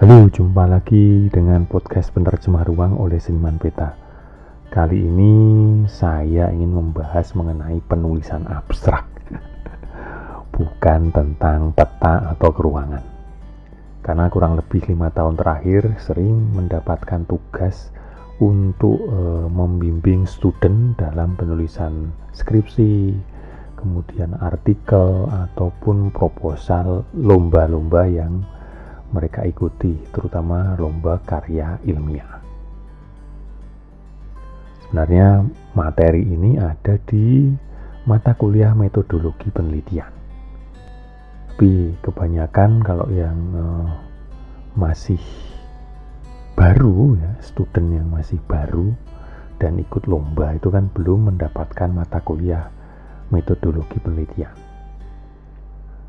Halo, jumpa lagi dengan podcast penerjemah ruang oleh Seniman Peta. Kali ini saya ingin membahas mengenai penulisan abstrak, bukan tentang peta atau keruangan. Karena kurang lebih lima tahun terakhir sering mendapatkan tugas untuk e, membimbing student dalam penulisan skripsi, kemudian artikel ataupun proposal lomba-lomba yang mereka ikuti, terutama lomba karya ilmiah. Sebenarnya materi ini ada di mata kuliah metodologi penelitian. Tapi kebanyakan kalau yang uh, masih baru ya, student yang masih baru dan ikut lomba itu kan belum mendapatkan mata kuliah metodologi penelitian.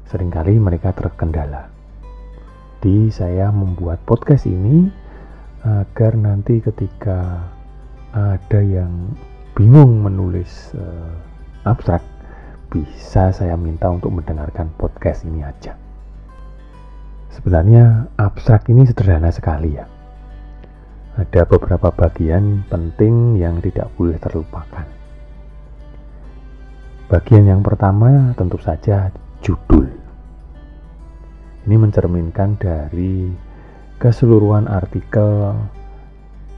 Seringkali mereka terkendala. Di saya membuat podcast ini agar nanti ketika ada yang bingung menulis uh, abstrak, bisa saya minta untuk mendengarkan podcast ini aja. Sebenarnya abstrak ini sederhana sekali ya. Ada beberapa bagian penting yang tidak boleh terlupakan. Bagian yang pertama tentu saja judul. Ini mencerminkan dari keseluruhan artikel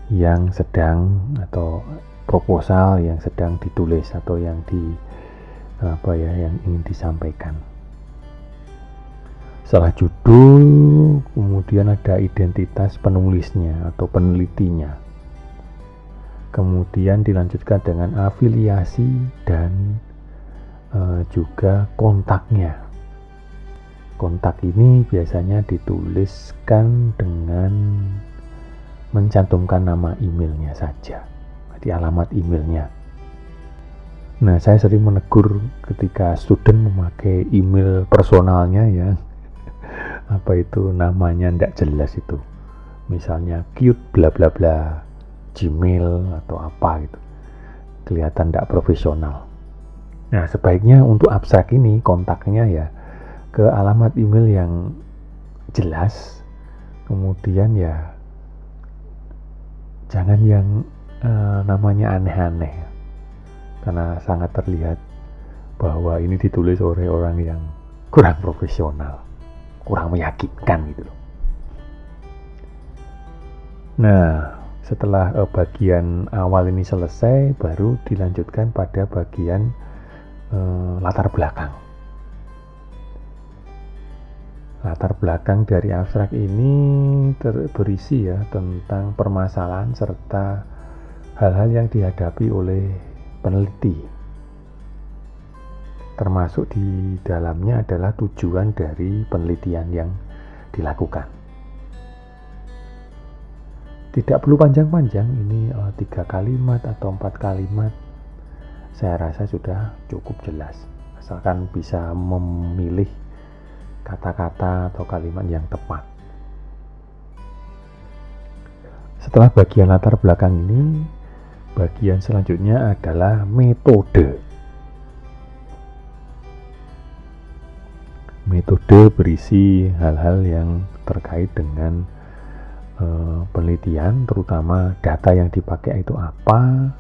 yang sedang atau proposal yang sedang ditulis atau yang di apa ya yang ingin disampaikan. Setelah judul, kemudian ada identitas penulisnya atau penelitinya. Kemudian dilanjutkan dengan afiliasi dan uh, juga kontaknya. Kontak ini biasanya dituliskan dengan mencantumkan nama emailnya saja, di alamat emailnya. Nah, saya sering menegur ketika student memakai email personalnya ya, apa itu namanya tidak jelas itu. Misalnya cute bla bla bla, Gmail atau apa gitu. Kelihatan tidak profesional. Nah, sebaiknya untuk abstrak ini kontaknya ya ke alamat email yang jelas. Kemudian ya jangan yang uh, namanya aneh-aneh. Karena sangat terlihat bahwa ini ditulis oleh orang yang kurang profesional, kurang meyakinkan gitu loh. Nah, setelah uh, bagian awal ini selesai, baru dilanjutkan pada bagian Eh, latar belakang. Latar belakang dari abstrak ini berisi ya tentang permasalahan serta hal-hal yang dihadapi oleh peneliti. Termasuk di dalamnya adalah tujuan dari penelitian yang dilakukan. Tidak perlu panjang-panjang, ini uh, tiga kalimat atau empat kalimat saya rasa sudah cukup jelas asalkan bisa memilih kata-kata atau kalimat yang tepat. Setelah bagian latar belakang ini bagian selanjutnya adalah metode. Metode berisi hal-hal yang terkait dengan uh, penelitian terutama data yang dipakai itu apa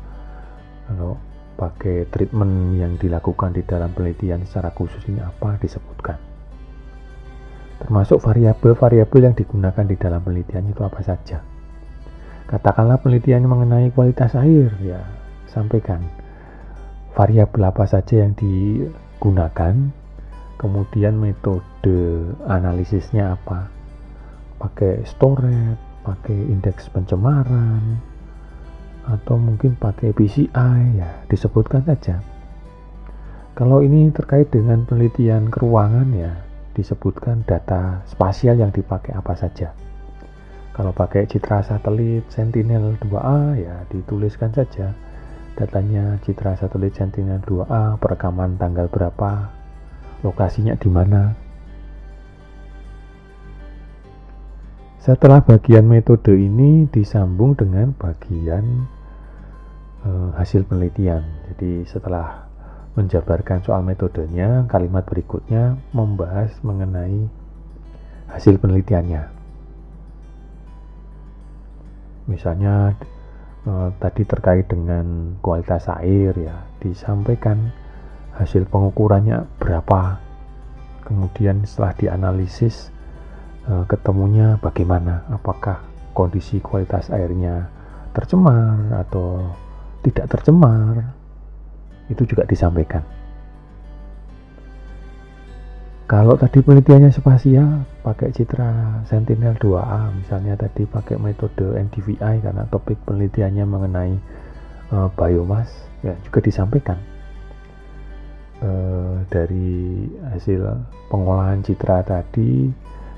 kalau pakai treatment yang dilakukan di dalam penelitian secara khusus ini apa disebutkan termasuk variabel-variabel yang digunakan di dalam penelitian itu apa saja. Katakanlah penelitian mengenai kualitas air ya sampaikan. Variabel apa saja yang digunakan kemudian metode analisisnya apa? Pakai storage pakai indeks pencemaran atau mungkin pakai PCI ya disebutkan saja. Kalau ini terkait dengan penelitian keruangan ya disebutkan data spasial yang dipakai apa saja. Kalau pakai citra satelit Sentinel 2A ya dituliskan saja. Datanya citra satelit Sentinel 2A perekaman tanggal berapa lokasinya di mana. Setelah bagian metode ini disambung dengan bagian uh, hasil penelitian. Jadi setelah menjabarkan soal metodenya, kalimat berikutnya membahas mengenai hasil penelitiannya. misalnya eh, tadi terkait dengan kualitas air ya disampaikan hasil pengukurannya berapa. Kemudian setelah dianalisis eh, ketemunya bagaimana? Apakah kondisi kualitas airnya tercemar atau tidak tercemar itu juga disampaikan. Kalau tadi penelitiannya spasial pakai citra Sentinel 2A misalnya tadi pakai metode NDVI karena topik penelitiannya mengenai uh, biomas ya juga disampaikan. Uh, dari hasil pengolahan citra tadi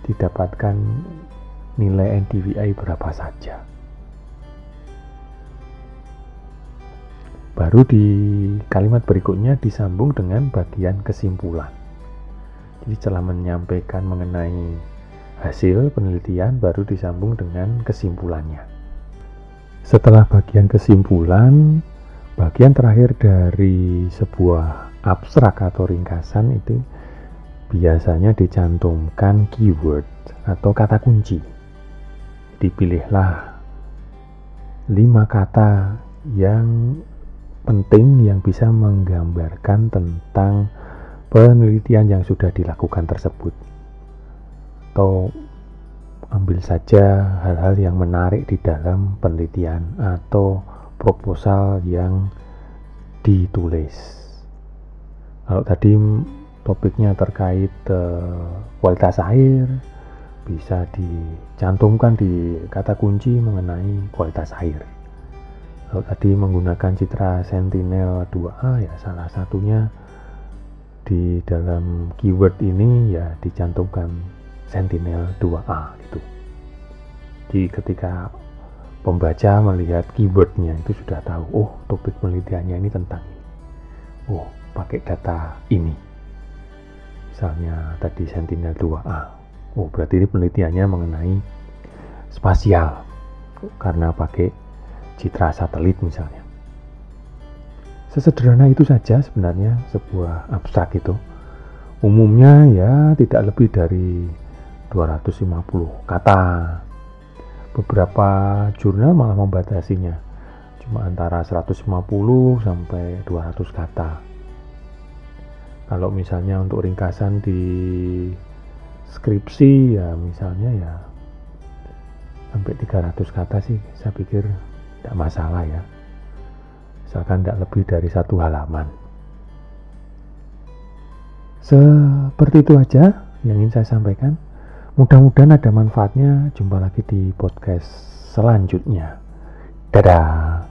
didapatkan nilai NDVI berapa saja baru di kalimat berikutnya disambung dengan bagian kesimpulan jadi setelah menyampaikan mengenai hasil penelitian baru disambung dengan kesimpulannya. Setelah bagian kesimpulan, bagian terakhir dari sebuah abstrak atau ringkasan itu biasanya dicantumkan keyword atau kata kunci. Dipilihlah lima kata yang penting yang bisa menggambarkan tentang penelitian yang sudah dilakukan tersebut. Atau ambil saja hal-hal yang menarik di dalam penelitian atau proposal yang ditulis. Kalau tadi topiknya terkait uh, kualitas air bisa dicantumkan di kata kunci mengenai kualitas air kalau tadi menggunakan citra Sentinel 2A ya salah satunya di dalam keyword ini ya dicantumkan Sentinel 2A gitu. Jadi ketika pembaca melihat keywordnya itu sudah tahu, oh topik penelitiannya ini tentang ini. Oh pakai data ini. Misalnya tadi Sentinel 2A. Oh berarti ini penelitiannya mengenai spasial karena pakai citra satelit misalnya. Sesederhana itu saja sebenarnya sebuah abstrak itu. Umumnya ya tidak lebih dari 250 kata. Beberapa jurnal malah membatasinya cuma antara 150 sampai 200 kata. Kalau misalnya untuk ringkasan di skripsi ya misalnya ya sampai 300 kata sih saya pikir tidak masalah ya misalkan tidak lebih dari satu halaman. Seperti itu aja yang ingin saya sampaikan. Mudah-mudahan ada manfaatnya. Jumpa lagi di podcast selanjutnya. Dadah.